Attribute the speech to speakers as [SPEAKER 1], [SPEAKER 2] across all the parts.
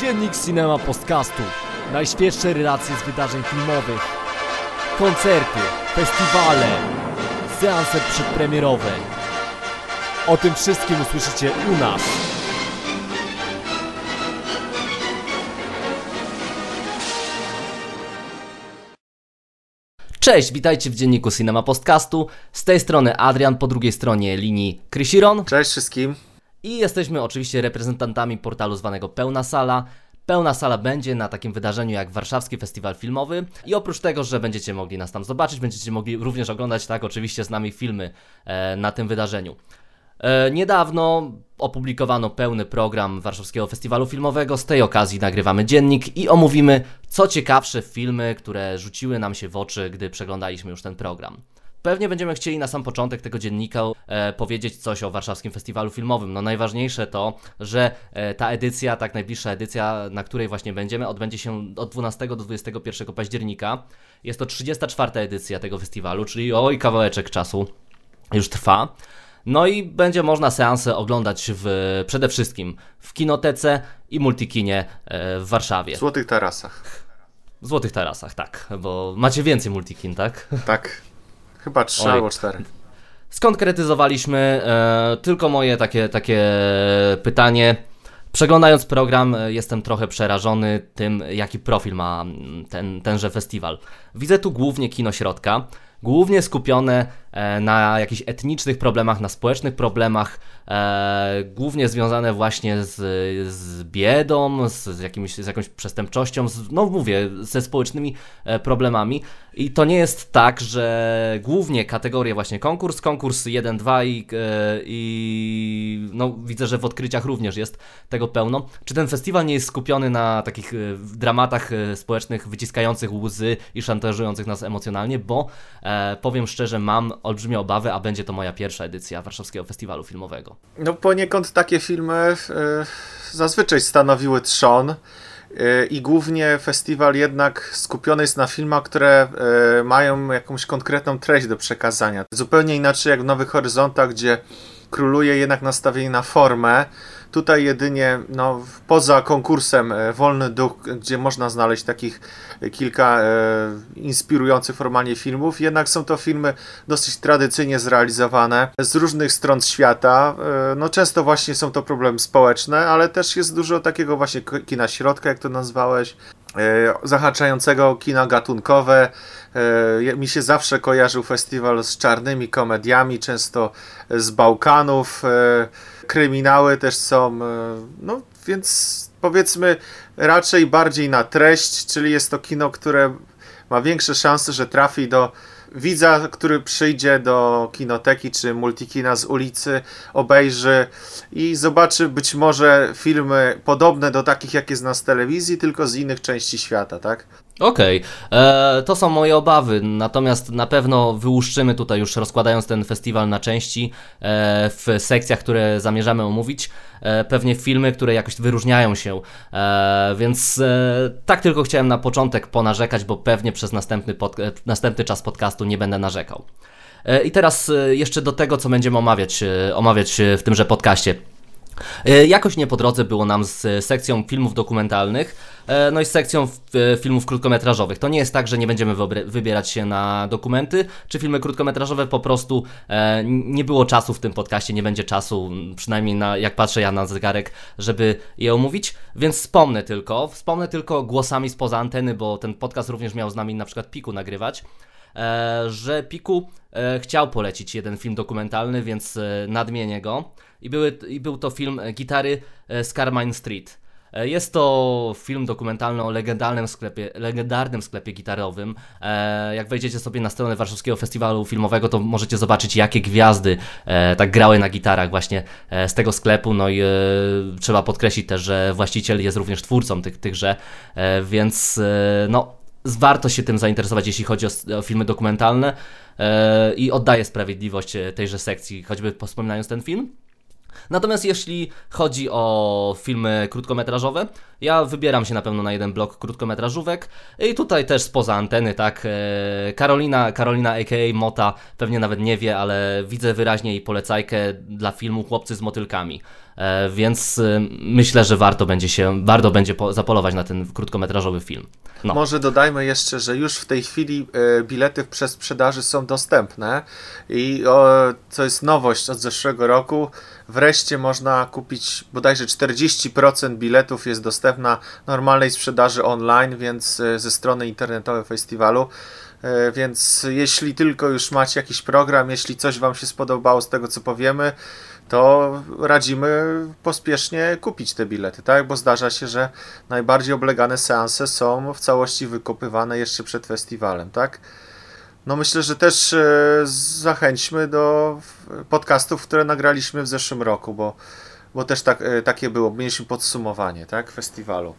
[SPEAKER 1] Dziennik Cinema Podcastu. Najświeższe relacje z wydarzeń filmowych. Koncerty, festiwale, seanse przedpremierowe. O tym wszystkim usłyszycie u nas. Cześć, witajcie w dzienniku Cinema Podcastu. Z tej strony Adrian, po drugiej stronie linii Krysiron.
[SPEAKER 2] Cześć wszystkim.
[SPEAKER 1] I jesteśmy oczywiście reprezentantami portalu zwanego Pełna Sala. Pełna sala będzie na takim wydarzeniu jak Warszawski Festiwal Filmowy i oprócz tego, że będziecie mogli nas tam zobaczyć, będziecie mogli również oglądać, tak, oczywiście z nami filmy e, na tym wydarzeniu. E, niedawno opublikowano pełny program Warszawskiego Festiwalu Filmowego. Z tej okazji nagrywamy dziennik i omówimy co ciekawsze filmy, które rzuciły nam się w oczy, gdy przeglądaliśmy już ten program. Pewnie będziemy chcieli na sam początek tego dziennika e, powiedzieć coś o Warszawskim Festiwalu Filmowym. No najważniejsze to, że e, ta edycja, tak najbliższa edycja, na której właśnie będziemy, odbędzie się od 12 do 21 października. Jest to 34 edycja tego festiwalu, czyli oj kawałeczek czasu już trwa. No i będzie można seanse oglądać w, przede wszystkim w kinotece i multikinie e, w Warszawie.
[SPEAKER 2] W Złotych Tarasach.
[SPEAKER 1] W Złotych Tarasach, tak, bo macie więcej multikin, tak?
[SPEAKER 2] Tak. Chyba trzy
[SPEAKER 1] Oj.
[SPEAKER 2] albo cztery.
[SPEAKER 1] Skonkretyzowaliśmy e, tylko moje takie, takie pytanie. Przeglądając program, e, jestem trochę przerażony tym, jaki profil ma mm, ten, tenże festiwal. Widzę tu głównie kino środka, głównie skupione e, na jakichś etnicznych problemach, na społecznych problemach, e, głównie związane właśnie z, z biedą, z, z, jakimś, z jakąś przestępczością, z, no mówię, ze społecznymi e, problemami. I to nie jest tak, że głównie kategorie właśnie konkurs, konkurs 1, 2 i, e, i no widzę, że w odkryciach również jest tego pełno. Czy ten festiwal nie jest skupiony na takich e, dramatach e, społecznych wyciskających łzy i szantażujących nas emocjonalnie, bo e, powiem szczerze, mam olbrzymie obawy, a będzie to moja pierwsza edycja Warszawskiego Festiwalu Filmowego.
[SPEAKER 2] No poniekąd takie filmy e, zazwyczaj stanowiły trzon i głównie festiwal jednak skupiony jest na filmach, które e, mają jakąś konkretną treść do przekazania. Zupełnie inaczej jak w Nowych Horyzontach, gdzie króluje jednak nastawienie na formę. Tutaj jedynie no, poza konkursem e, Wolny Duch, gdzie można znaleźć takich kilka e, inspirujących formalnie filmów, jednak są to filmy dosyć tradycyjnie zrealizowane z różnych stron świata. E, no, często właśnie są to problemy społeczne, ale też jest dużo takiego właśnie kina środka, jak to nazwałeś, e, zahaczającego kina gatunkowe. E, mi się zawsze kojarzył festiwal z czarnymi komediami, często z Bałkanów. Kryminały też są, e, no więc powiedzmy raczej bardziej na treść, czyli jest to kino, które ma większe szanse, że trafi do widza, który przyjdzie do kinoteki czy multikina z ulicy, obejrzy i zobaczy być może filmy podobne do takich, jakie zna z telewizji, tylko z innych części świata, tak?
[SPEAKER 1] Okej, e, to są moje obawy, natomiast na pewno wyłuszczymy tutaj już rozkładając ten festiwal na części e, w sekcjach, które zamierzamy omówić, e, pewnie filmy, które jakoś wyróżniają się, e, więc e, tak tylko chciałem na początek ponarzekać, bo pewnie przez następny, pod, e, następny czas podcastu nie będę narzekał. I teraz jeszcze do tego, co będziemy omawiać, omawiać w tymże podcaście. E, Jakoś nie po drodze było nam z e, sekcją filmów dokumentalnych, e, no i z sekcją filmów krótkometrażowych. To nie jest tak, że nie będziemy wybierać się na dokumenty czy filmy krótkometrażowe, po prostu nie było czasu w tym podcaście, nie będzie czasu, przynajmniej na, jak patrzę ja na zegarek, żeby je omówić, więc wspomnę tylko, wspomnę tylko głosami spoza anteny, bo ten podcast również miał z nami na przykład Piku nagrywać że Piku chciał polecić jeden film dokumentalny, więc nadmienię go. I, były, I był to film e, Gitary e, z Carmine Street. E, Jest to film dokumentalny o legendarnym sklepie, legendarnym sklepie gitarowym. Jak wejdziecie sobie na stronę Warszawskiego Festiwalu Filmowego, to możecie zobaczyć, jakie gwiazdy tak grały na gitarach właśnie z tego sklepu. No i trzeba podkreślić też, że właściciel jest również twórcą tych, tychże, więc no, warto się tym zainteresować, jeśli chodzi o, o filmy dokumentalne i oddaję sprawiedliwość tejże sekcji, choćby wspominając ten film. Natomiast jeśli chodzi o filmy krótkometrażowe, ja wybieram się na pewno na jeden blok krótkometrażówek i tutaj też spoza anteny, tak, e, Karolina, Karolina aka Mota pewnie nawet nie wie, ale widzę wyraźnie jej polecajkę dla filmu Chłopcy z motylkami. E, więc e, myślę, że warto będzie się, warto będzie zapolować na ten krótkometrażowy film.
[SPEAKER 2] No. Może dodajmy jeszcze, że już w tej chwili bilety w przesprzedaży są dostępne i co jest nowość od zeszłego roku, wreszcie można kupić bodajże 40% biletów jest dostępna normalnej sprzedaży online, więc e, ze strony internetowej festiwalu. E, więc jeśli tylko już macie jakiś program, jeśli coś Wam się spodobało z tego, co powiemy, to radzimy pospiesznie kupić te bilety, tak? Bo zdarza się, że najbardziej oblegane seanse są w całości wykupywane jeszcze przed festiwalem, tak? No myślę, że też e, zachęćmy do podcastów, które nagraliśmy w zeszłym roku, bo, bo też tak, e, takie było. Mieliśmy podsumowanie, tak, festiwalu.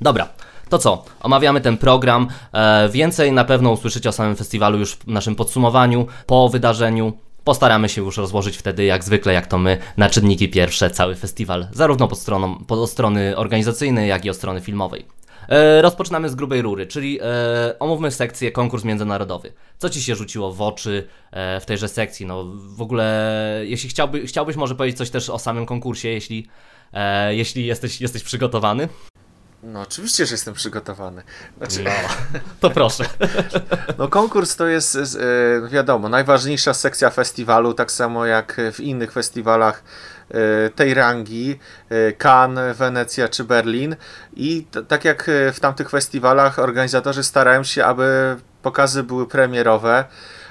[SPEAKER 1] Dobra, to co? Omawiamy ten program. E, więcej na pewno usłyszycie o samym festiwalu już w naszym podsumowaniu, po wydarzeniu. Postaramy się już rozłożyć wtedy, jak zwykle, jak to my, na czynniki pierwsze cały festiwal, zarówno pod stroną, pod strony organizacyjnej, jak i od strony filmowej. E, rozpoczynamy z grubej rury, czyli e, omówmy sekcję konkurs międzynarodowy. Co Ci się rzuciło w oczy e, w tejże sekcji? No w ogóle, jeśli chciałby, chciałbyś może powiedzieć coś też o samym konkursie, jeśli, jeśli jesteś, jesteś przygotowany?
[SPEAKER 2] No oczywiście, że jestem przygotowany.
[SPEAKER 1] Znaczy... No, to proszę.
[SPEAKER 2] No konkurs to jest wiadomo, najważniejsza sekcja festiwalu, tak samo jak w innych festiwalach tej rangi, e, Cannes, Wenecja czy Berlin i tak jak w tamtych festiwalach organizatorzy starają się, aby pokazy były premierowe,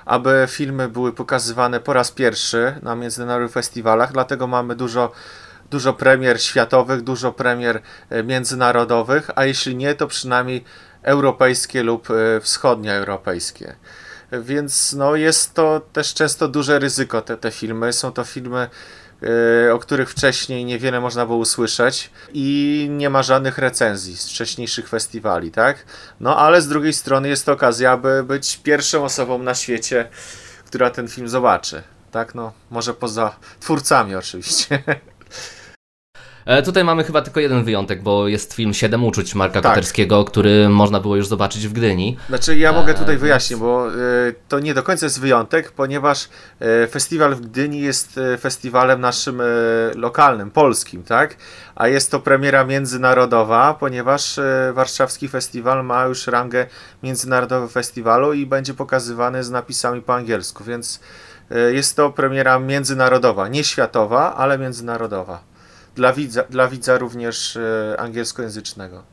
[SPEAKER 2] aby filmy były pokazywane po raz pierwszy na międzynarodowych festiwalach, dlatego mamy dużo dużo premier światowych, dużo premier e, międzynarodowych, a jeśli nie, to przynajmniej europejskie lub e, wschodnioeuropejskie. Więc no, jest to też często duże ryzyko, te, te filmy. Są to filmy, e, o których wcześniej niewiele można było usłyszeć i nie ma żadnych recenzji z wcześniejszych festiwali, tak? No ale z drugiej strony jest to okazja, aby być pierwszą osobą na świecie, która ten film zobaczy. Tak, no, może poza twórcami oczywiście.
[SPEAKER 1] E, tutaj mamy chyba tylko jeden wyjątek, bo jest film Siedem uczuć Marka tak. Koterskiego, który można było już zobaczyć w Gdyni.
[SPEAKER 2] Znaczy ja mogę tutaj e, wyjaśnić, bo e, to nie do końca jest wyjątek, ponieważ festiwal w Gdyni jest festiwalem naszym lokalnym, polskim, tak? A jest to premiera międzynarodowa, ponieważ warszawski festiwal ma już rangę międzynarodowego festiwalu i będzie pokazywany z napisami po angielsku, więc jest to premiera międzynarodowa, nie światowa, ale międzynarodowa dla widza, dla widza również e, angielskojęzycznego.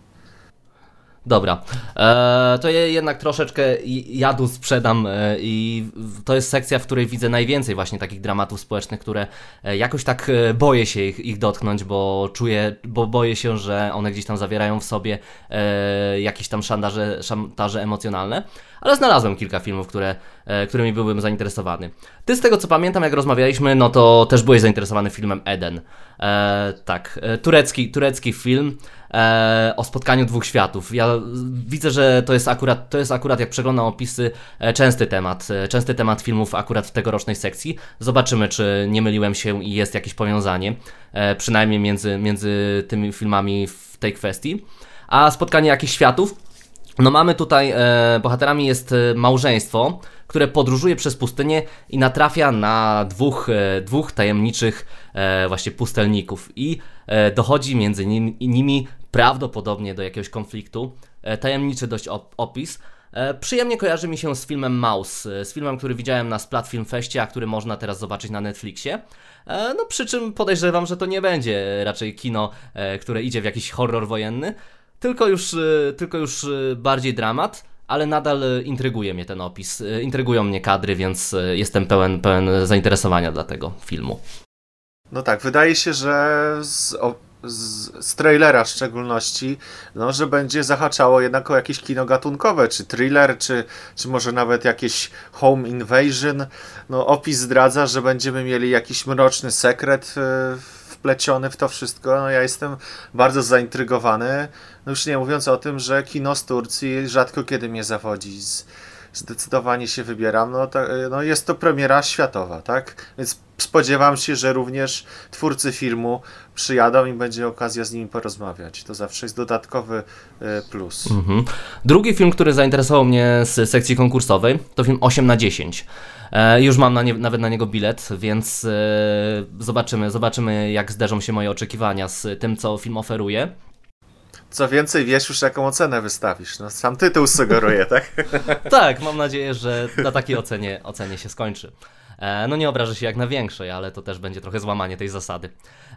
[SPEAKER 1] Dobra, e, to ja jednak troszeczkę jadu sprzedam e, i to jest sekcja, w której widzę najwięcej właśnie takich dramatów społecznych, które e, jakoś tak e, boję się ich, ich, dotknąć, bo czuję, bo boję się, że one gdzieś tam zawierają w sobie e, jakieś tam szantaże, szantaże emocjonalne, ale znalazłem kilka filmów, które, e, którymi byłbym zainteresowany. Ty z tego co pamiętam, jak rozmawialiśmy, no to też byłeś zainteresowany filmem Eden. tak, turecki, turecki film e, o spotkaniu dwóch światów. Ja widzę, że to jest akurat, to jest akurat jak przeglądam opisy, e, częsty temat, e, częsty temat filmów akurat w tegorocznej sekcji. Zobaczymy, czy nie myliłem się i jest jakieś powiązanie, e, przynajmniej między, między tymi filmami w tej kwestii. A spotkanie jakichś światów, no mamy tutaj, e, bohaterami jest e, małżeństwo, które podróżuje przez pustynię i natrafia na dwóch, e, dwóch tajemniczych e, właśnie pustelników i e, dochodzi między nimi, prawdopodobnie do jakiegoś konfliktu. Tajemniczy dość op opis. Przyjemnie kojarzy mi się z filmem Mouse, z filmem, który widziałem na Splat Film a który można teraz zobaczyć na Netflixie. No przy czym podejrzewam, że to nie będzie raczej kino, które idzie w jakiś horror wojenny, tylko już, tylko już bardziej dramat, ale nadal e, intryguje mnie ten opis. Intrygują mnie kadry, więc jestem pełen, pełen zainteresowania dla tego filmu.
[SPEAKER 2] No tak, wydaje się, że z, z, z trailera w szczególności, no, że będzie zahaczało jednak o jakieś kino gatunkowe, czy thriller, czy, czy może nawet jakieś home invasion. No, opis zdradza, że będziemy mieli jakiś mroczny sekret wpleciony w to wszystko. No, ja jestem bardzo zaintrygowany. No już nie mówiąc o tym, że kino z Turcji rzadko kiedy mnie zawodzi. Zdecydowanie się wybieram. No, to, no jest to premiera światowa, tak? Więc spodziewam się, że również twórcy filmu przyjadą i będzie okazja z nimi porozmawiać. To zawsze jest dodatkowy plus. Mhm.
[SPEAKER 1] Drugi film, który zainteresował mnie z sekcji konkursowej, to film 8 na 10. E, już mam na nie, nawet na niego bilet, więc e, zobaczymy, zobaczymy jak zderzą się moje oczekiwania z tym, co film oferuje.
[SPEAKER 2] Co więcej, wiesz już jaką ocenę wystawisz. No, sam tytuł sugeruje, tak?
[SPEAKER 1] tak, mam nadzieję, że na takiej ocenie, ocenie się skończy. E, no nie obrażę się jak na większej, ale to też będzie trochę złamanie tej zasady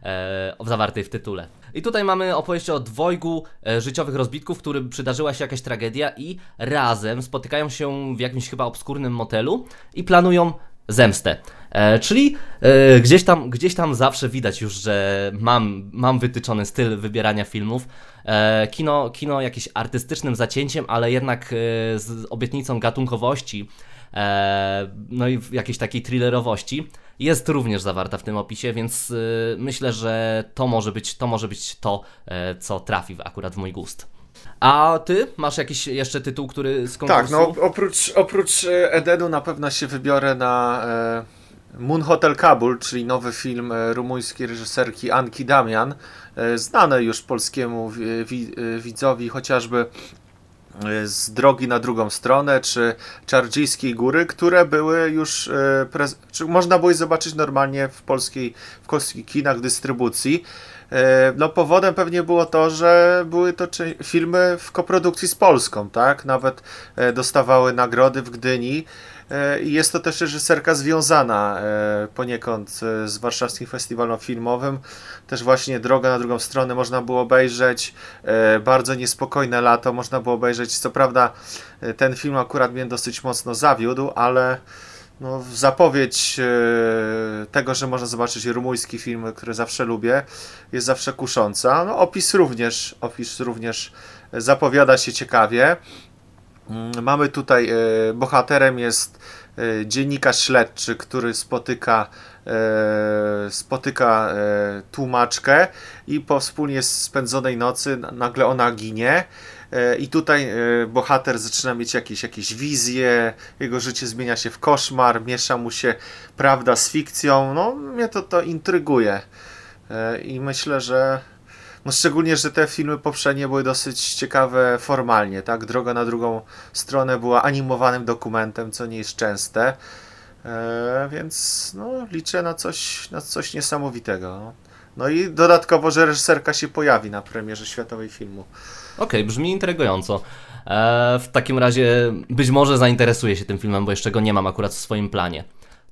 [SPEAKER 1] e, zawartej w tytule. I tutaj mamy opowieść o dwojgu e, życiowych rozbitków, w którym przydarzyła się jakaś tragedia i razem spotykają się w jakimś chyba obskurnym motelu i planują zemstę. E, czyli e, gdzieś, tam, gdzieś tam zawsze widać już, że mam, mam wytyczony styl wybierania filmów. E, kino, kino jakimś artystycznym zacięciem, ale jednak z obietnicą gatunkowości, no i jakiejś takiej thrillerowości jest również zawarta w tym opisie, więc myślę, że to może być to, może być to co trafi akurat w mój gust. A ty masz jakiś jeszcze tytuł, który z?
[SPEAKER 2] Tak, no oprócz, oprócz Edenu na pewno się wybiorę na Moon Hotel Kabul, czyli nowy film e, rumuńskiej reżyserki Anki Damian, e, znane już polskiemu widzowi chociażby e, z drogi na drugą stronę, czy Czardziejskiej Góry, które były już, czy można było je zobaczyć normalnie w polskiej, w polskich kinach dystrybucji. No powodem pewnie było to, że były to filmy w koprodukcji z Polską, tak? Nawet dostawały nagrody w Gdyni. E, I jest to też reżyserka związana e, poniekąd e, z Warszawskim Festiwalem Filmowym. Też właśnie Droga na drugą stronę można było obejrzeć. Bardzo niespokojne lato można było obejrzeć. Co prawda ten film akurat mnie dosyć mocno zawiódł, ale no, zapowiedź tego, że można zobaczyć rumuński film, który zawsze lubię, jest zawsze kusząca. No, opis również, opis również zapowiada się ciekawie. Mm, mamy tutaj, e, bohaterem jest e, dziennikarz śledczy, który spotyka, e, spotyka tłumaczkę i po wspólnie spędzonej nocy nagle ona ginie. I tutaj bohater zaczyna mieć jakieś, jakieś wizje, jego życie zmienia się w koszmar, miesza mu się prawda z fikcją. No, mnie to, to intryguje. I myślę, że no szczególnie, że te filmy poprzednie były dosyć ciekawe formalnie, tak? Droga na drugą stronę była animowanym dokumentem, co nie jest częste. E, więc no, liczę na coś, na coś niesamowitego. No i dodatkowo, że reżyserka się pojawi na premierze światowej filmu.
[SPEAKER 1] Okej, okay, brzmi intrygująco. E, w takim razie być może zainteresuję się tym filmem, bo jeszcze go nie mam akurat w swoim planie.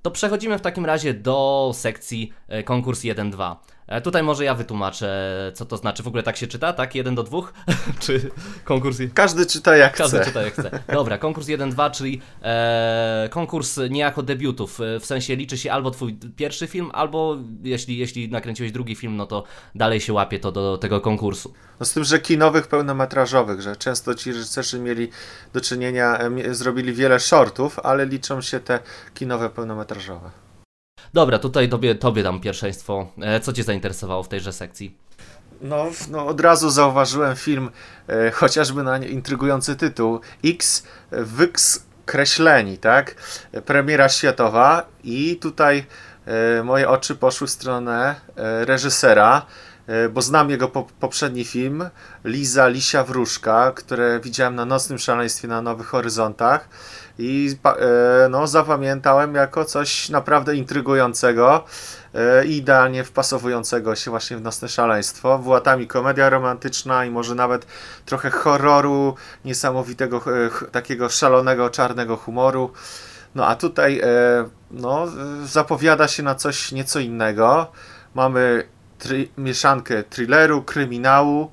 [SPEAKER 1] To przechodzimy w takim razie do sekcji e, konkurs 1-2. E, tutaj może ja wytłumaczę, co to znaczy. W ogóle tak się czyta, tak? 1 do 2? Czy konkurs...
[SPEAKER 2] Każdy czyta jak
[SPEAKER 1] Każdy
[SPEAKER 2] chce.
[SPEAKER 1] czyta jak chce. Dobra, konkurs 1-2, czyli e, konkurs niejako debiutów. E, w sensie liczy się albo twój pierwszy film, albo jeśli, jeśli nakręciłeś drugi film, no to dalej się łapie to do tego konkursu.
[SPEAKER 2] No z tym, że kinowych, pełnometrażowych, że często ci reżyserzy mieli do czynienia, zrobili wiele shortów, ale liczą się te kinowe, pełnometrażowe.
[SPEAKER 1] Dobra, tutaj tobie, tobie dam pierwszeństwo. E, co Cię zainteresowało w tejże sekcji?
[SPEAKER 2] No, no od razu zauważyłem film, e, chociażby na intrygujący tytuł X Wyks Kreśleni, tak? Premiera światowa i tutaj e, moje oczy poszły w stronę e, reżysera, e, bo znam jego po, poprzedni film Liza Lisia Wróżka, które widziałem na Nocnym Szaleństwie na Nowych Horyzontach i e, no, zapamiętałem jako coś naprawdę intrygującego e, i idealnie wpasowującego się właśnie w Nocne Szaleństwo. Była tam komedia romantyczna i może nawet trochę horroru, niesamowitego e, takiego szalonego, czarnego humoru. No a tutaj no, zapowiada się na coś nieco innego. Mamy tri mieszankę thrilleru, kryminału,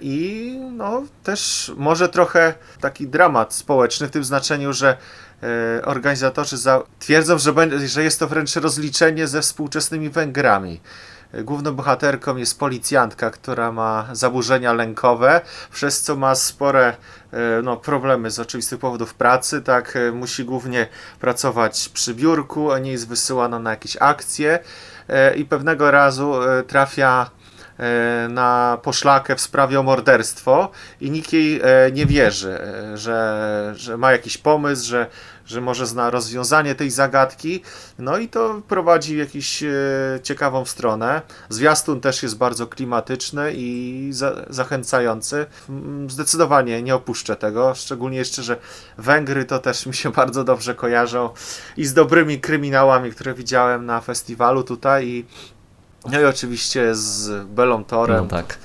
[SPEAKER 2] I no, też może trochę taki dramat społeczny w tym znaczeniu, że e, organizatorzy za... twierdzą, że, że jest to wręcz rozliczenie ze współczesnymi Węgrami. E, główną bohaterką jest policjantka, która ma zaburzenia lękowe, przez co ma spore no, problemy z oczywistych powodów pracy. Tak, musi głównie pracować przy biurku, a nie jest wysyłana na jakieś akcje i pewnego razu trafia E, na poszlakę w sprawie o morderstwo i nikt jej e, nie wierzy, e, że, że ma jakiś pomysł, że, że może zna rozwiązanie tej zagadki, no i to prowadzi jakąś e, ciekawą stronę. Zwiastun też jest bardzo klimatyczny i za, zachęcający. Mm, zdecydowanie nie opuszczę tego, szczególnie jeszcze, że Węgry to też mi się bardzo dobrze kojarzą i z dobrymi kryminałami, które widziałem na festiwalu tutaj i no i oczywiście z Belą Torem.
[SPEAKER 1] No tak.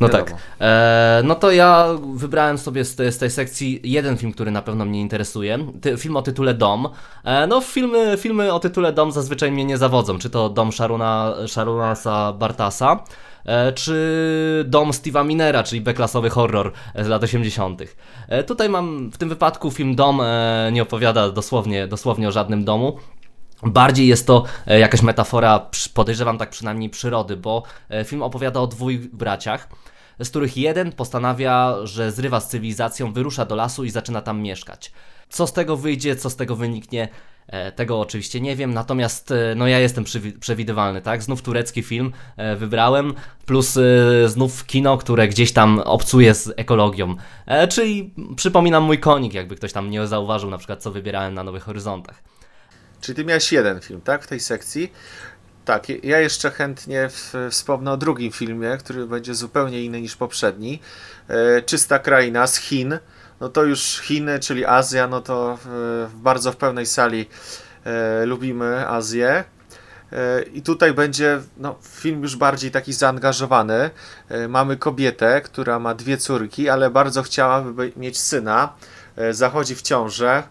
[SPEAKER 1] No tak. E, no to ja wybrałem sobie z, te, z, tej sekcji jeden film, który na pewno mnie interesuje. Ty, film o tytule Dom. E, no filmy, filmy o tytule Dom zazwyczaj mnie nie zawodzą. Czy to Dom Sharuna, Sharunasa Bartasa, e, czy Dom Steve'a Minera, czyli beklasowy horror z lat 80. E, tutaj mam w tym wypadku film Dom e, nie opowiada dosłownie, dosłownie o żadnym domu. Bardziej jest to e, jakaś metafora, podejrzewam tak przynajmniej przyrody, bo e, film opowiada o dwóch braciach, z których jeden postanawia, że zrywa z cywilizacją, wyrusza do lasu i zaczyna tam mieszkać. Co z tego wyjdzie, co z tego wyniknie, e, tego oczywiście nie wiem, natomiast no ja jestem przewidywalny, tak? Znów turecki film wybrałem, plus znów kino, które gdzieś tam obcuje z ekologią. Czyli przypominam mój konik, jakby ktoś tam nie zauważył na przykład co wybierałem na Nowych Horyzontach.
[SPEAKER 2] Czyli ty miałeś jeden film, tak, w tej sekcji. Tak, ja jeszcze chętnie wspomnę o drugim filmie, który będzie zupełnie inny niż poprzedni. E, Czysta kraina z Chin. No to już Chiny, czyli Azja, no to w, bardzo w pełnej sali e, lubimy Azję. E, I tutaj będzie no, film już bardziej taki zaangażowany. Mamy kobietę, która ma dwie córki, ale bardzo chciałaby mieć syna. Zachodzi w ciążę.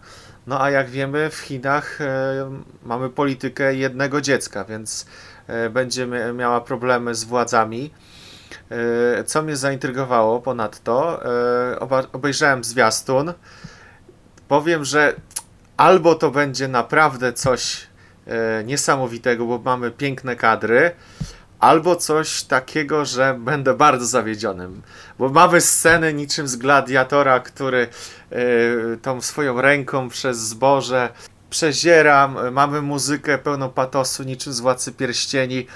[SPEAKER 2] No a jak wiemy, w Chinach e, mamy politykę jednego dziecka, więc e, będzie miała problemy z władzami. E, co mnie zaintrygowało ponadto, obejrzałem zwiastun. Powiem, że albo to będzie naprawdę coś niesamowitego, bo mamy piękne kadry, albo coś takiego, że będę bardzo zawiedzionym. Bo mamy sceny niczym z gladiatora, który y, tą swoją ręką przez zboże przezieram. Mamy muzykę pełną patosu, niczym z Władcy Pierścieni.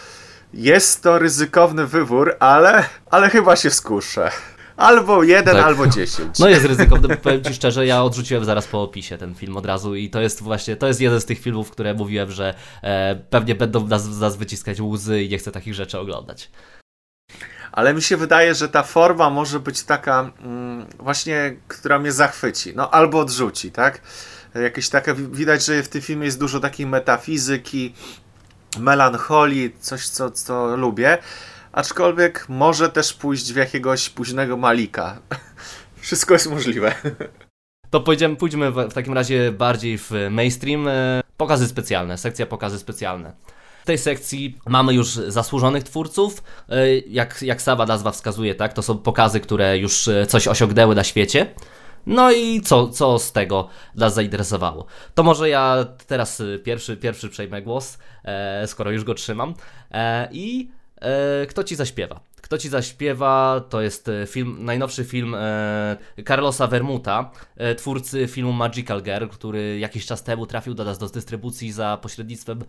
[SPEAKER 2] Jest to ryzykowny wybór, ale, ale chyba się skuszę. Albo jeden, tak. albo dziesięć.
[SPEAKER 1] No jest ryzykowny, powiem Ci szczerze, ja odrzuciłem zaraz po opisie ten film od razu i to jest właśnie, to jest jeden z tych filmów, które mówiłem, że e, pewnie będą nas, nas wyciskać łzy i nie chcę takich rzeczy oglądać.
[SPEAKER 2] Ale mi się wydaje, że ta forma może być taka mm, właśnie, która mnie zachwyci, no albo odrzuci, tak? Jakieś takie, widać, że w tym filmie jest dużo takiej metafizyki, melancholii, coś co, co lubię, aczkolwiek może też pójść w jakiegoś późnego Malika. Wszystko jest możliwe.
[SPEAKER 1] To pójdziemy, pójdźmy w takim razie bardziej w mainstream. E, pokazy specjalne, sekcja pokazy specjalne. W tej sekcji mamy już zasłużonych twórców. E, jak, jak sama nazwa wskazuje, tak, to są pokazy, które już e, coś osiągnęły na świecie. No i co, co z tego nas zainteresowało? To może ja teraz pierwszy, pierwszy przejmę głos, skoro już go trzymam. I kto ci zaśpiewa? Kto ci zaśpiewa to jest e, film, najnowszy film e, Carlosa Vermuta, twórcy filmu Magical Girl, który jakiś czas temu trafił do nas do dystrybucji za pośrednictwem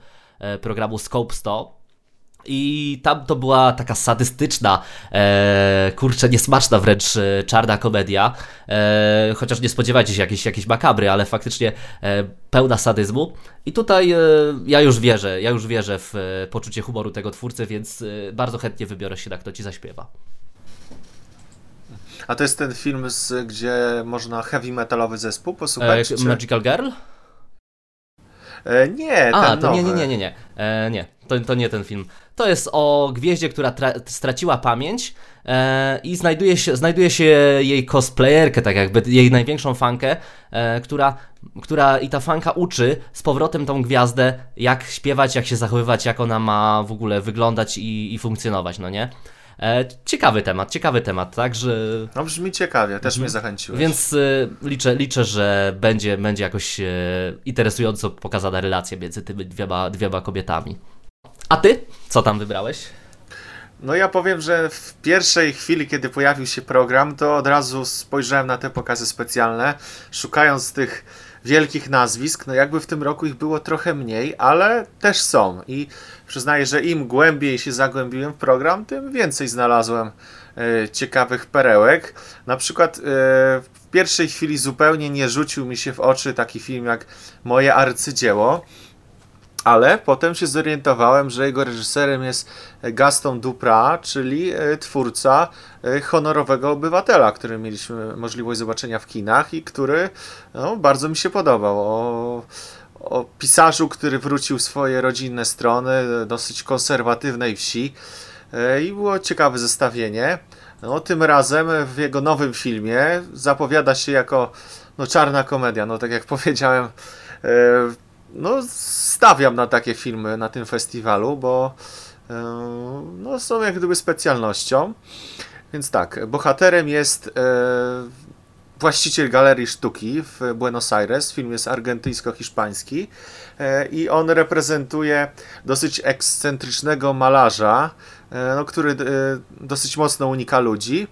[SPEAKER 1] programu Scope 100. I tam to była taka sadystyczna, e, kurczę, niesmaczna wręcz e, czarna komedia. E, chociaż nie spodziewajcie się jakiejś, jakiejś makabry, ale faktycznie e, pełna sadyzmu. I tutaj e, ja już wierzę, ja już wierzę w e, poczucie humoru tego twórcy, więc e, bardzo chętnie wybiorę się na kto ci zaśpiewa.
[SPEAKER 2] A to jest ten film, z, gdzie można heavy metalowy zespół posłuchać?
[SPEAKER 1] E, Magical Girl?
[SPEAKER 2] Nie,
[SPEAKER 1] A,
[SPEAKER 2] ten
[SPEAKER 1] to
[SPEAKER 2] nowy.
[SPEAKER 1] nie, nie, nie, nie, nie. Nie, to, to nie ten film. To jest o gwieździe, która straciła pamięć e, i znajduje się, znajduje się jej cosplayerkę, tak jakby jej największą fankę, e, która, która i ta fanka uczy z powrotem tą gwiazdę, jak śpiewać, jak się zachowywać, jak ona ma w ogóle wyglądać i, i funkcjonować, no nie? E, ciekawy temat, ciekawy temat, tak, że...
[SPEAKER 2] No brzmi ciekawie, też mnie zachęciłeś.
[SPEAKER 1] Więc y, liczę, liczę, że będzie, będzie jakoś y, interesująco pokazana relacja między tymi dwiema, dwiema kobietami. A ty? Co tam wybrałeś?
[SPEAKER 2] No ja powiem, że w pierwszej chwili, kiedy pojawił się program, to od razu spojrzałem na te pokazy specjalne, szukając tych wielkich nazwisk. No jakby w tym roku ich było trochę mniej, ale też są. I przyznaję, że im głębiej się zagłębiłem w program, tym więcej znalazłem e, ciekawych perełek. Na przykład e, w pierwszej chwili zupełnie nie rzucił mi się w oczy taki film jak Moje arcydzieło ale potem się zorientowałem, że jego reżyserem jest Gaston Duprat, czyli e, twórca e, honorowego obywatela, który mieliśmy możliwość zobaczenia w kinach i który no, bardzo mi się podobał. O, o pisarzu, który wrócił swoje rodzinne strony, dosyć konserwatywnej wsi e, i było ciekawe zestawienie. No, tym razem w jego nowym filmie zapowiada się jako no, czarna komedia. No, tak jak powiedziałem, no, stawiam na takie filmy na tym festiwalu, bo e, no, są jak gdyby specjalnością. Więc tak, bohaterem jest e, właściciel galerii sztuki w Buenos Aires. Film jest argentyńsko-hiszpański e, i on reprezentuje dosyć ekscentrycznego malarza, no, który dosyć mocno unika ludzi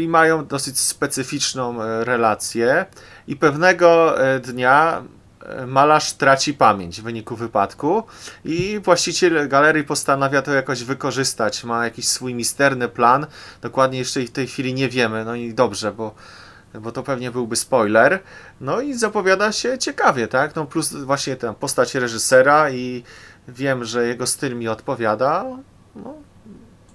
[SPEAKER 2] i mają dosyć specyficzną relację. I pewnego dnia malarz traci pamięć w wyniku wypadku i właściciel galerii postanawia to jakoś wykorzystać. Ma jakiś swój misterny plan. Dokładnie jeszcze w tej chwili nie wiemy. No i dobrze, bo, bo to pewnie byłby spoiler. No i zapowiada się ciekawie, tak? No plus właśnie tę postać reżysera i wiem, że jego styl mi odpowiada. No,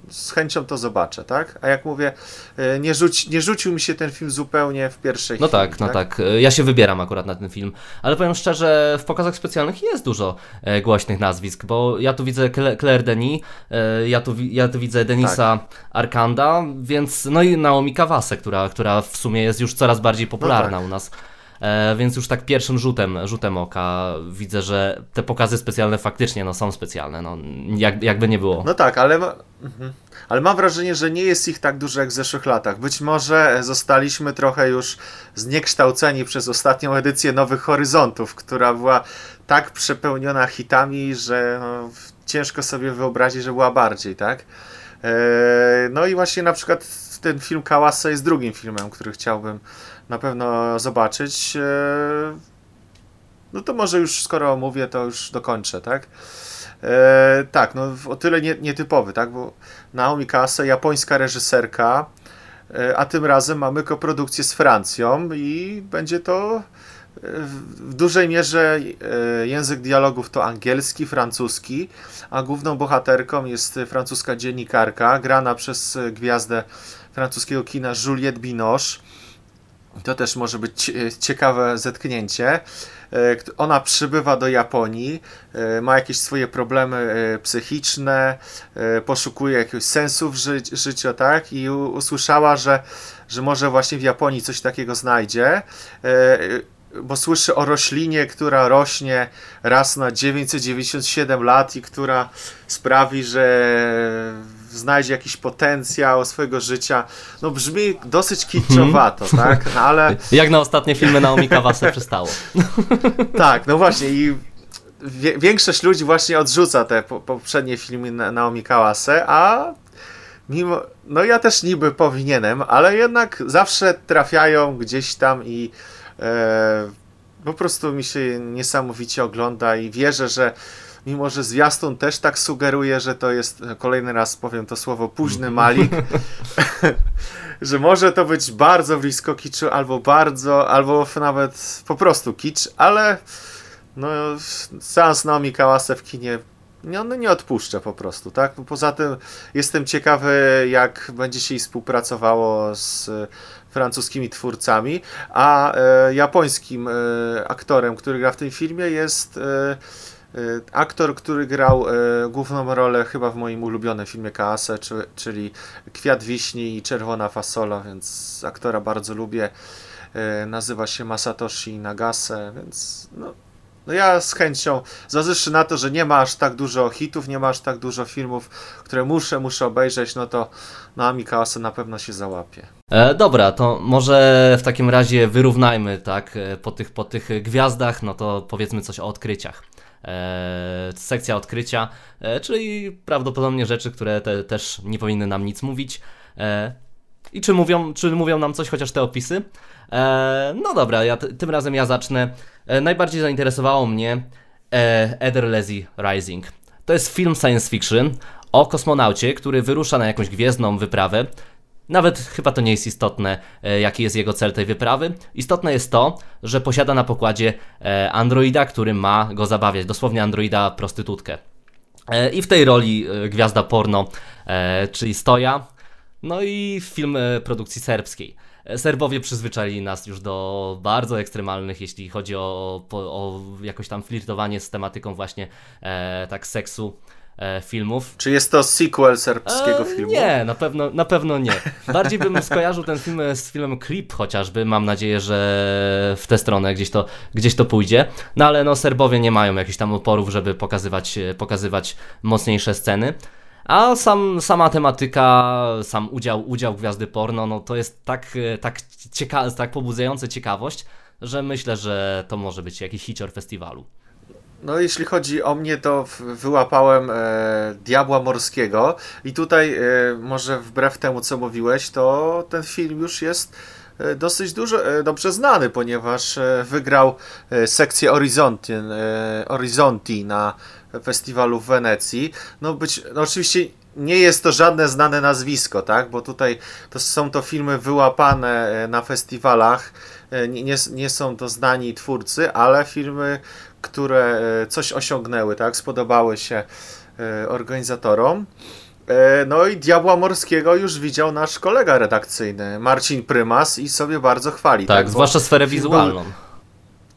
[SPEAKER 2] z chęcią to zobaczę, tak? A jak mówię, e, nie, rzuci, nie rzucił mi się ten film zupełnie w pierwszej
[SPEAKER 1] No
[SPEAKER 2] chwili,
[SPEAKER 1] tak, no tak, tak. Ja się wybieram akurat na ten film, ale powiem szczerze, w pokazach specjalnych jest dużo e, głośnych nazwisk, bo ja tu widzę Claire Denis, e, ja, tu, ja tu widzę Denisa tak. Arkanda, więc no i Naomi Kawase, która, która w sumie jest już coraz bardziej popularna no tak. u nas. E, więc już tak pierwszym rzutem, rzutem oka widzę, że te pokazy specjalne faktycznie no, są specjalne, no, jak, jakby nie było.
[SPEAKER 2] No tak, ale, mhm. ale mam wrażenie, że nie jest ich tak dużo jak w zeszłych latach. Być może zostaliśmy trochę już zniekształceni przez ostatnią edycję Nowych Horyzontów, która była tak przepełniona hitami, że no, ciężko sobie wyobrazić, że była bardziej, tak? E, no i właśnie na przykład ten film Kałasa jest drugim filmem, który chciałbym na pewno zobaczyć. E, no to może już skoro mówię, to już dokończę, tak? E, tak, no o tyle nie, nietypowy, tak? Bo Naomi Kase, japońska reżyserka, e, a tym razem mamy koprodukcję z Francją i będzie to w dużej mierze e, język dialogów to angielski, francuski, a główną bohaterką jest francuska dziennikarka, grana przez gwiazdę francuskiego kina Juliette Binoche. To też może być ciekawe zetknięcie. E, ona przybywa do Japonii, e, ma jakieś swoje problemy e, psychiczne, poszukuje jakiegoś sensu w ży życiu, tak? I usłyszała, że, że może właśnie w Japonii coś takiego znajdzie bo słyszy o roślinie, która rośnie raz na 997 lat i która sprawi, że znajdzie jakiś potencjał swojego życia. No brzmi dosyć kiczowato, hmm. tak? No, ale...
[SPEAKER 1] Jak na ostatnie filmy Naomi Kawase przystało.
[SPEAKER 2] tak, no właśnie i większość ludzi właśnie odrzuca te poprzednie filmy Naomi Kawase, a mimo, no ja też niby powinienem, ale jednak zawsze trafiają gdzieś tam i e, po prostu mi się niesamowicie ogląda i wierzę, że mimo że zwiastun też tak sugeruje, że to jest, kolejny raz powiem to słowo, późny Malik, że może to być bardzo blisko kiczu, albo bardzo, albo nawet po prostu kicz, ale no, seans Naomi Kawase w kinie nie, on nie odpuszcza po prostu, tak? Poza tym jestem ciekawy, jak będzie się współpracowało z francuskimi twórcami, a e, japońskim e, aktorem, który gra w tym filmie jest E, aktor, który grał e, główną rolę chyba w moim ulubionym filmie Kaase, czyli Kwiat Wiśni i Czerwona Fasola, więc aktora bardzo lubię. E, nazywa się Masatoshi Nagase, więc no, no ja z chęcią, zważywszy na to, że nie ma aż tak dużo hitów, nie ma aż tak dużo filmów, które muszę, muszę obejrzeć, no to no Ami Kaase na pewno się załapie.
[SPEAKER 1] E, dobra, to może w takim razie wyrównajmy, tak, po tych, po tych gwiazdach, no to powiedzmy coś o odkryciach e, sekcja odkrycia, e, czyli prawdopodobnie rzeczy, które te, też nie powinny nam nic mówić. E, I czy mówią, czy mówią nam coś chociaż te opisy? E, no dobra, ja tym razem ja zacznę. E, najbardziej zainteresowało mnie e, Eder Lazy Rising. To jest film science fiction o kosmonaucie, który wyrusza na jakąś gwiezdną wyprawę. Nawet chyba to nie jest istotne, e, jaki jest jego cel tej wyprawy. Istotne jest to, że posiada na pokładzie e, androida, który ma go zabawiać. Dosłownie androida prostytutkę. E, I w tej roli gwiazda porno, czyli Stoja. No i film produkcji serbskiej. Serbowie przyzwyczaili nas już do bardzo ekstremalnych, jeśli chodzi o, o jakoś tam flirtowanie z tematyką właśnie tak seksu filmów.
[SPEAKER 2] Czy jest to sequel serbskiego e, filmu?
[SPEAKER 1] Nie, na pewno, na pewno nie. Bardziej bym skojarzył ten film z filmem Clip chociażby. Mam nadzieję, że w tę stronę gdzieś to, gdzieś to pójdzie. No ale no Serbowie nie mają jakichś tam oporów, żeby pokazywać, pokazywać mocniejsze sceny. A sam, sama tematyka, sam udział, udział gwiazdy porno, no to jest tak, tak, cieka tak pobudzające ciekawość, że myślę, że to może być jakiś hicior festiwalu.
[SPEAKER 2] No, jeśli chodzi o mnie, to wyłapałem e, Diabła Morskiego i tutaj e, może wbrew temu, co mówiłeś, to ten film już jest e, dosyć dużo, e, dobrze znany, ponieważ e, wygrał sekcję Horizonti, Horizonti na festiwalu w Wenecji. No być, no oczywiście nie jest to żadne znane nazwisko, tak? Bo tutaj to są to filmy wyłapane na festiwalach. Nie, nie, nie są to znani twórcy, ale filmy które e, coś osiągnęły, tak? Spodobały się e, organizatorom. E, no i Diabła Morskiego już widział nasz kolega redakcyjny, Marcin Prymas i sobie bardzo chwali.
[SPEAKER 1] Tak, tak zwłaszcza sferę wizualną.
[SPEAKER 2] Był,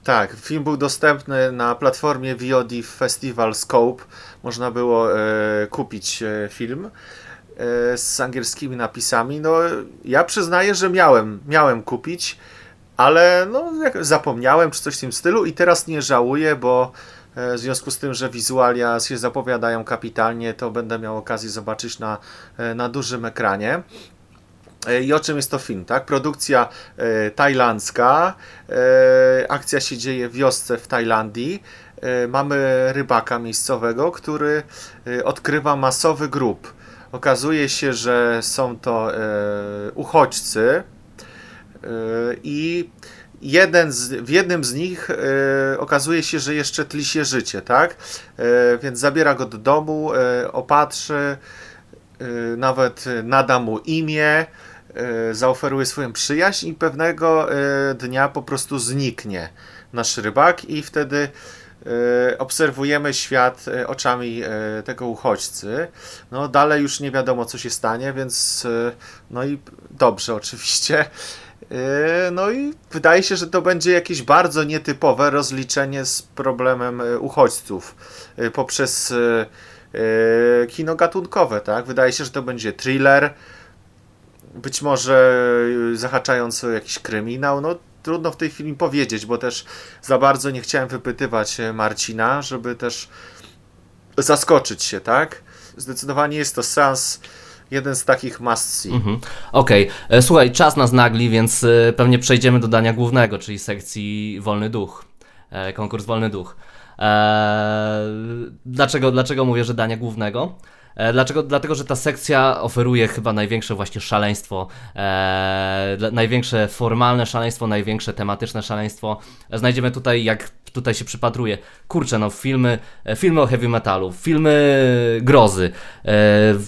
[SPEAKER 2] tak, film był dostępny na platformie VOD Festival Scope. Można było e, kupić film e, z angielskimi napisami. No, ja przyznaję, że miałem, miałem kupić ale no, zapomniałem czy coś w tym stylu i teraz nie żałuję, bo e, w związku z tym, że wizualia się zapowiadają kapitalnie, to będę miał okazję zobaczyć na, e, na dużym ekranie. E, I o czym jest to film, tak? Produkcja e, tajlandzka, e, akcja się dzieje w wiosce w Tajlandii. E, mamy rybaka miejscowego, który odkrywa masowy grób. Okazuje się, że są to uchodźcy, i jeden z, w jednym z nich e, okazuje się, że jeszcze tli się życie, tak? E, więc zabiera go do domu, opatrzy, nawet nada mu imię, zaoferuje swoją przyjaźń i pewnego dnia po prostu zniknie nasz rybak i wtedy obserwujemy świat oczami tego uchodźcy. No dalej już nie wiadomo co się stanie, więc no i dobrze oczywiście. Yy, no i wydaje się, że to będzie jakieś bardzo nietypowe rozliczenie z problemem yy, uchodźców yy, poprzez kino gatunkowe, tak? Wydaje się, że to będzie thriller, być może zahaczający o jakiś kryminał, no trudno w tej chwili powiedzieć, bo też za bardzo nie chciałem wypytywać Marcina, żeby też zaskoczyć się, tak? Zdecydowanie jest to sens jeden z takich must see. Mhm.
[SPEAKER 1] Okej, okay. E, słuchaj, czas nas nagli, więc e, pewnie przejdziemy do dania głównego, czyli sekcji Wolny Duch, e, konkurs Wolny Duch. Dlaczego, dlaczego mówię, że dania głównego? Dlaczego? Dlatego, że ta sekcja oferuje chyba największe właśnie szaleństwo, e, największe formalne szaleństwo, największe tematyczne szaleństwo. Znajdziemy tutaj, jak tutaj się przypatruję. Kurczę, no filmy, e, filmy o heavy metalu, filmy grozy. E,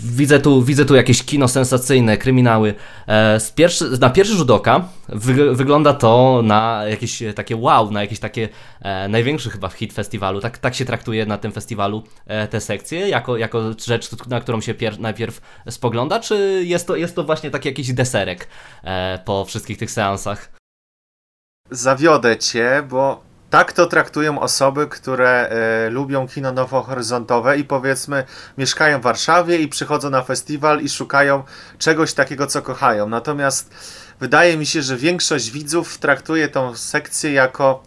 [SPEAKER 1] widzę, tu, widzę tu jakieś kino sensacyjne, kryminały. E, pierwszy, na pierwszy rzut oka wy, wygląda to na jakieś takie wow, na jakieś takie e, największy chyba hit festiwalu. Tak, tak się traktuje na tym festiwalu e, te sekcje, jako, jako rzecz, na którą się pier, najpierw spogląda, czy jest to, jest to właśnie taki jakiś deserek e, po wszystkich tych seansach?
[SPEAKER 2] Zawiodę cię, bo tak to traktują osoby, które e, lubią kino nowohoryzontowe i powiedzmy mieszkają w Warszawie i przychodzą na festiwal i szukają czegoś takiego, co kochają. Natomiast wydaje mi się, że większość widzów traktuje tą sekcję jako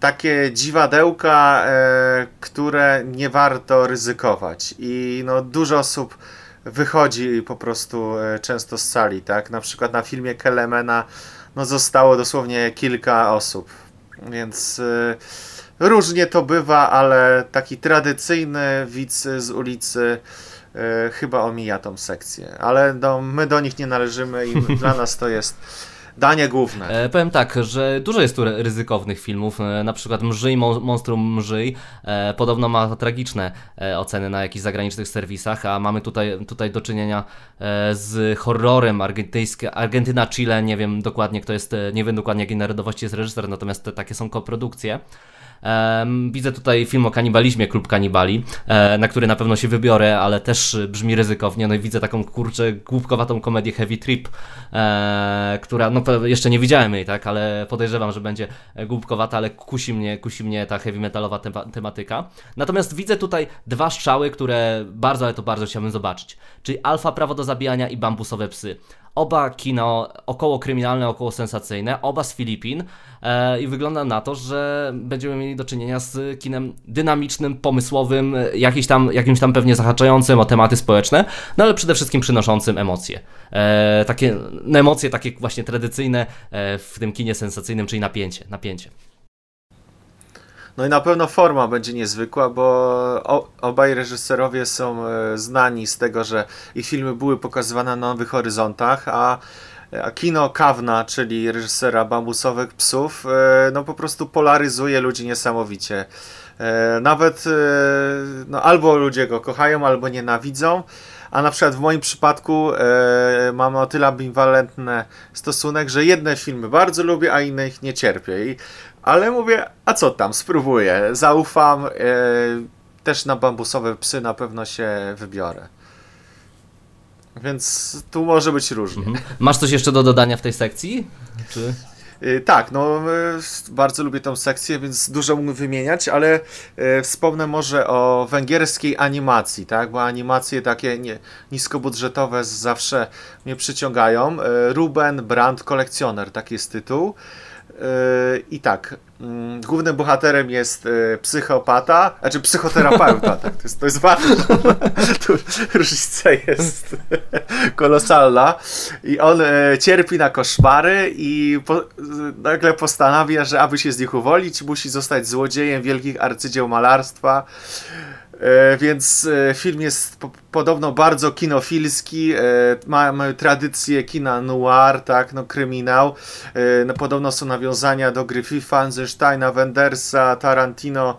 [SPEAKER 2] takie dziwadełka, e, które nie warto ryzykować. I no, dużo osób wychodzi po prostu e, często z sali, tak? Na przykład na filmie Kelemena no, zostało dosłownie kilka osób więc y, różnie to bywa, ale taki tradycyjny widz z ulicy e, chyba omija tą sekcję. Ale do, my do nich nie należymy i dla nas to jest danie główne.
[SPEAKER 1] E, powiem tak, że dużo jest tu ryzykownych filmów, e, na przykład Mrzyj, Monstrum Mrzyj, e, podobno ma tragiczne e, oceny na jakichś zagranicznych serwisach, a mamy tutaj, tutaj do czynienia e, z horrorem argentyńskie, Argentyna, Chile, nie wiem dokładnie kto jest, e, nie wiem dokładnie jakiej narodowości jest reżyser, natomiast te, takie są koprodukcje. Widzę tutaj film o kanibalizmie, Klub Kanibali, e, na który na pewno się wybiorę, ale też brzmi ryzykownie. No i widzę taką kurczę, głupkowatą komedię Heavy Trip, e, która, no jeszcze nie widziałem jej, tak, ale podejrzewam, że będzie głupkowata, ale kusi mnie, kusi mnie ta heavy metalowa tematyka. Natomiast widzę tutaj dwa strzały, które bardzo, ale to bardzo chciałbym zobaczyć. Czyli Alfa Prawo do Zabijania i Bambusowe Psy. Oba kino około kryminalne, około sensacyjne, oba z Filipin e, i wygląda na to, że będziemy mieli do czynienia z kinem dynamicznym, pomysłowym, jakiś tam, jakimś tam pewnie zahaczającym o tematy społeczne, no ale przede wszystkim przynoszącym emocje. E, takie no emocje takie właśnie tradycyjne e, w tym kinie sensacyjnym, czyli napięcie, napięcie.
[SPEAKER 2] No i na pewno forma będzie niezwykła, bo obaj reżyserowie są e, znani z tego, że ich filmy były pokazywane na Nowych Horyzontach, a kino Kawna, czyli reżysera Bambusowych Psów, e, no po prostu polaryzuje ludzi niesamowicie. E, nawet no, albo ludzie go kochają, albo nienawidzą, a na przykład w moim przypadku mam o tyle ambiwalentny stosunek, że jedne filmy bardzo lubię, a inne ich nie cierpię. I ale mówię, a co tam, spróbuję, zaufam. E, też na bambusowe psy na pewno się wybiorę. Więc tu może być różnie. Mhm.
[SPEAKER 1] Masz coś jeszcze do dodania w tej sekcji? Czy...
[SPEAKER 2] E, tak, no e, bardzo lubię tą sekcję, więc dużo mógłbym wymieniać, ale wspomnę może o węgierskiej animacji, tak, bo animacje takie nie, niskobudżetowe zawsze mnie przyciągają. Ruben Brand Kolekcjoner, taki jest tytuł. I tak, mm, głównym bohaterem jest e, psychopata, znaczy psychoterapeuta, tak, to jest, to jest ważne. tu różnica jest kolosalna. I on e, cierpi na koszmary i po, nagle postanawia, że aby się z nich uwolnić, musi zostać złodziejem wielkich arcydzieł malarstwa. E, więc e, film jest po, podobno bardzo kinofilski, e, mamy tradycję kina noir, tak, no kryminał. No, podobno są nawiązania do Griffitha, Eisensteina, Wendersa, Tarantino.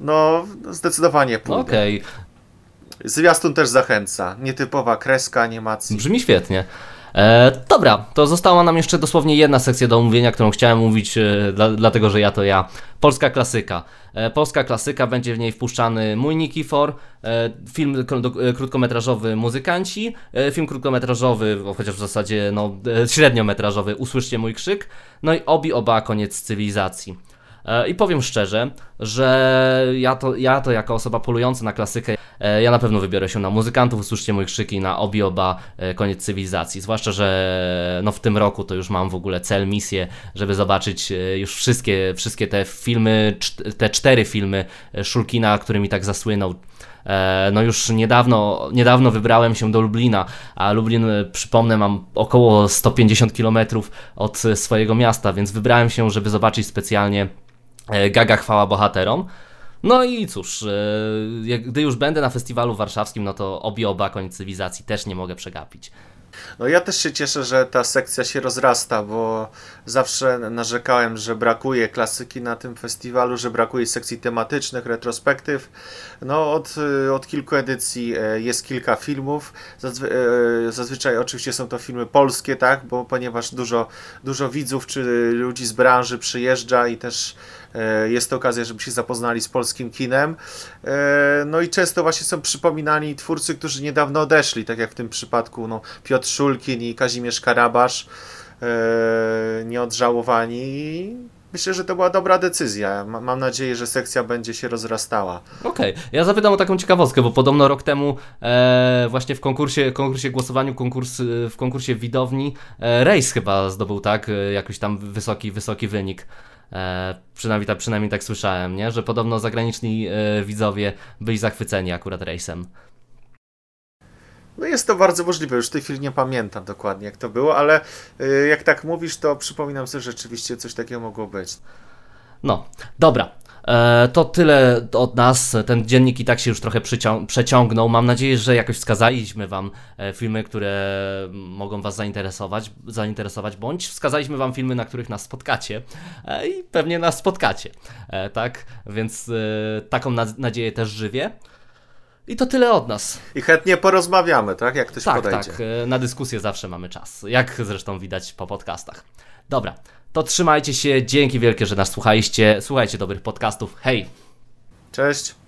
[SPEAKER 2] No, zdecydowanie pójdę. Okej. Okay. Zwiastun też zachęca. Nietypowa kreska animacji.
[SPEAKER 1] Brzmi świetnie. E, dobra, to została nam jeszcze dosłownie jedna sekcja do omówienia, którą chciałem mówić, e, dla, dlatego że ja to ja. Polska klasyka. E, polska klasyka, będzie w niej wpuszczany Mój Nikifor, e, film e, krótkometrażowy Muzykanci, e, film krótkometrażowy, chociaż w zasadzie no, średniometrażowy Usłyszcie mój krzyk, no i Obi Oba Koniec cywilizacji. E, I powiem szczerze, że ja to, ja to jako osoba polująca na klasykę, e, ja na pewno wybiorę się na muzykantów, usłyszcie moje krzyki na obi oba e, koniec cywilizacji. Zwłaszcza, że no w tym roku to już mam w ogóle cel, misję, żeby zobaczyć już wszystkie, wszystkie te filmy, te cztery filmy Szulkina, którymi tak zasłynął. No już niedawno, niedawno wybrałem się do Lublina, a Lublin, przypomnę, mam około 150 km od swojego miasta, więc wybrałem się, żeby zobaczyć specjalnie Gaga chwała bohaterom. No i cóż, e, gdy już będę na festiwalu warszawskim, no to obie oba koniec cywilizacji też nie mogę przegapić.
[SPEAKER 2] No ja też się cieszę, że ta sekcja się rozrasta, bo zawsze narzekałem, że brakuje klasyki na tym festiwalu, że brakuje sekcji tematycznych, retrospektyw. No od, od kilku edycji e, jest kilka filmów. Zazwy zazwyczaj oczywiście są to filmy polskie, tak, bo ponieważ dużo, dużo widzów czy ludzi z branży przyjeżdża i też E, jest to okazja, żeby się zapoznali z polskim kinem. E, no i często właśnie są przypominani twórcy, którzy niedawno odeszli, tak jak w tym przypadku no, Piotr Szulkin i Kazimierz Karabasz, e, nieodżałowani. Myślę, że to była dobra decyzja. Mam nadzieję, że sekcja będzie się rozrastała.
[SPEAKER 1] Okej, okay. ja zapytam o taką ciekawostkę, bo podobno rok temu e, właśnie w konkursie, konkursie głosowaniu, konkurs, w konkursie widowni e, Rejs chyba zdobył tak, jakiś tam wysoki, wysoki wynik. E, przynajmniej, tak, przynajmniej tak słyszałem, nie? że podobno zagraniczni e, widzowie byli zachwyceni akurat rejsem.
[SPEAKER 2] No jest to bardzo możliwe, już w tej chwili nie pamiętam dokładnie jak to było, ale y, jak tak mówisz, to przypominam sobie, że rzeczywiście coś takiego mogło być.
[SPEAKER 1] No, dobra. E, to tyle od nas. Ten dziennik i tak się już trochę przeciągnął. Mam nadzieję, że jakoś wskazaliśmy Wam e, filmy, które mogą Was zainteresować, zainteresować, bądź wskazaliśmy Wam filmy, na których nas spotkacie e, i pewnie nas spotkacie. Tak, więc taką nadzieję też żywię. I to tyle od nas.
[SPEAKER 2] I chętnie porozmawiamy, tak? Jak ktoś
[SPEAKER 1] tak,
[SPEAKER 2] podejdzie.
[SPEAKER 1] Tak, na dyskusję zawsze mamy czas. Jak zresztą widać po podcastach. Dobra, to trzymajcie się. Dzięki wielkie, że nas słuchaliście. Słuchajcie dobrych podcastów. Hej!
[SPEAKER 2] Cześć!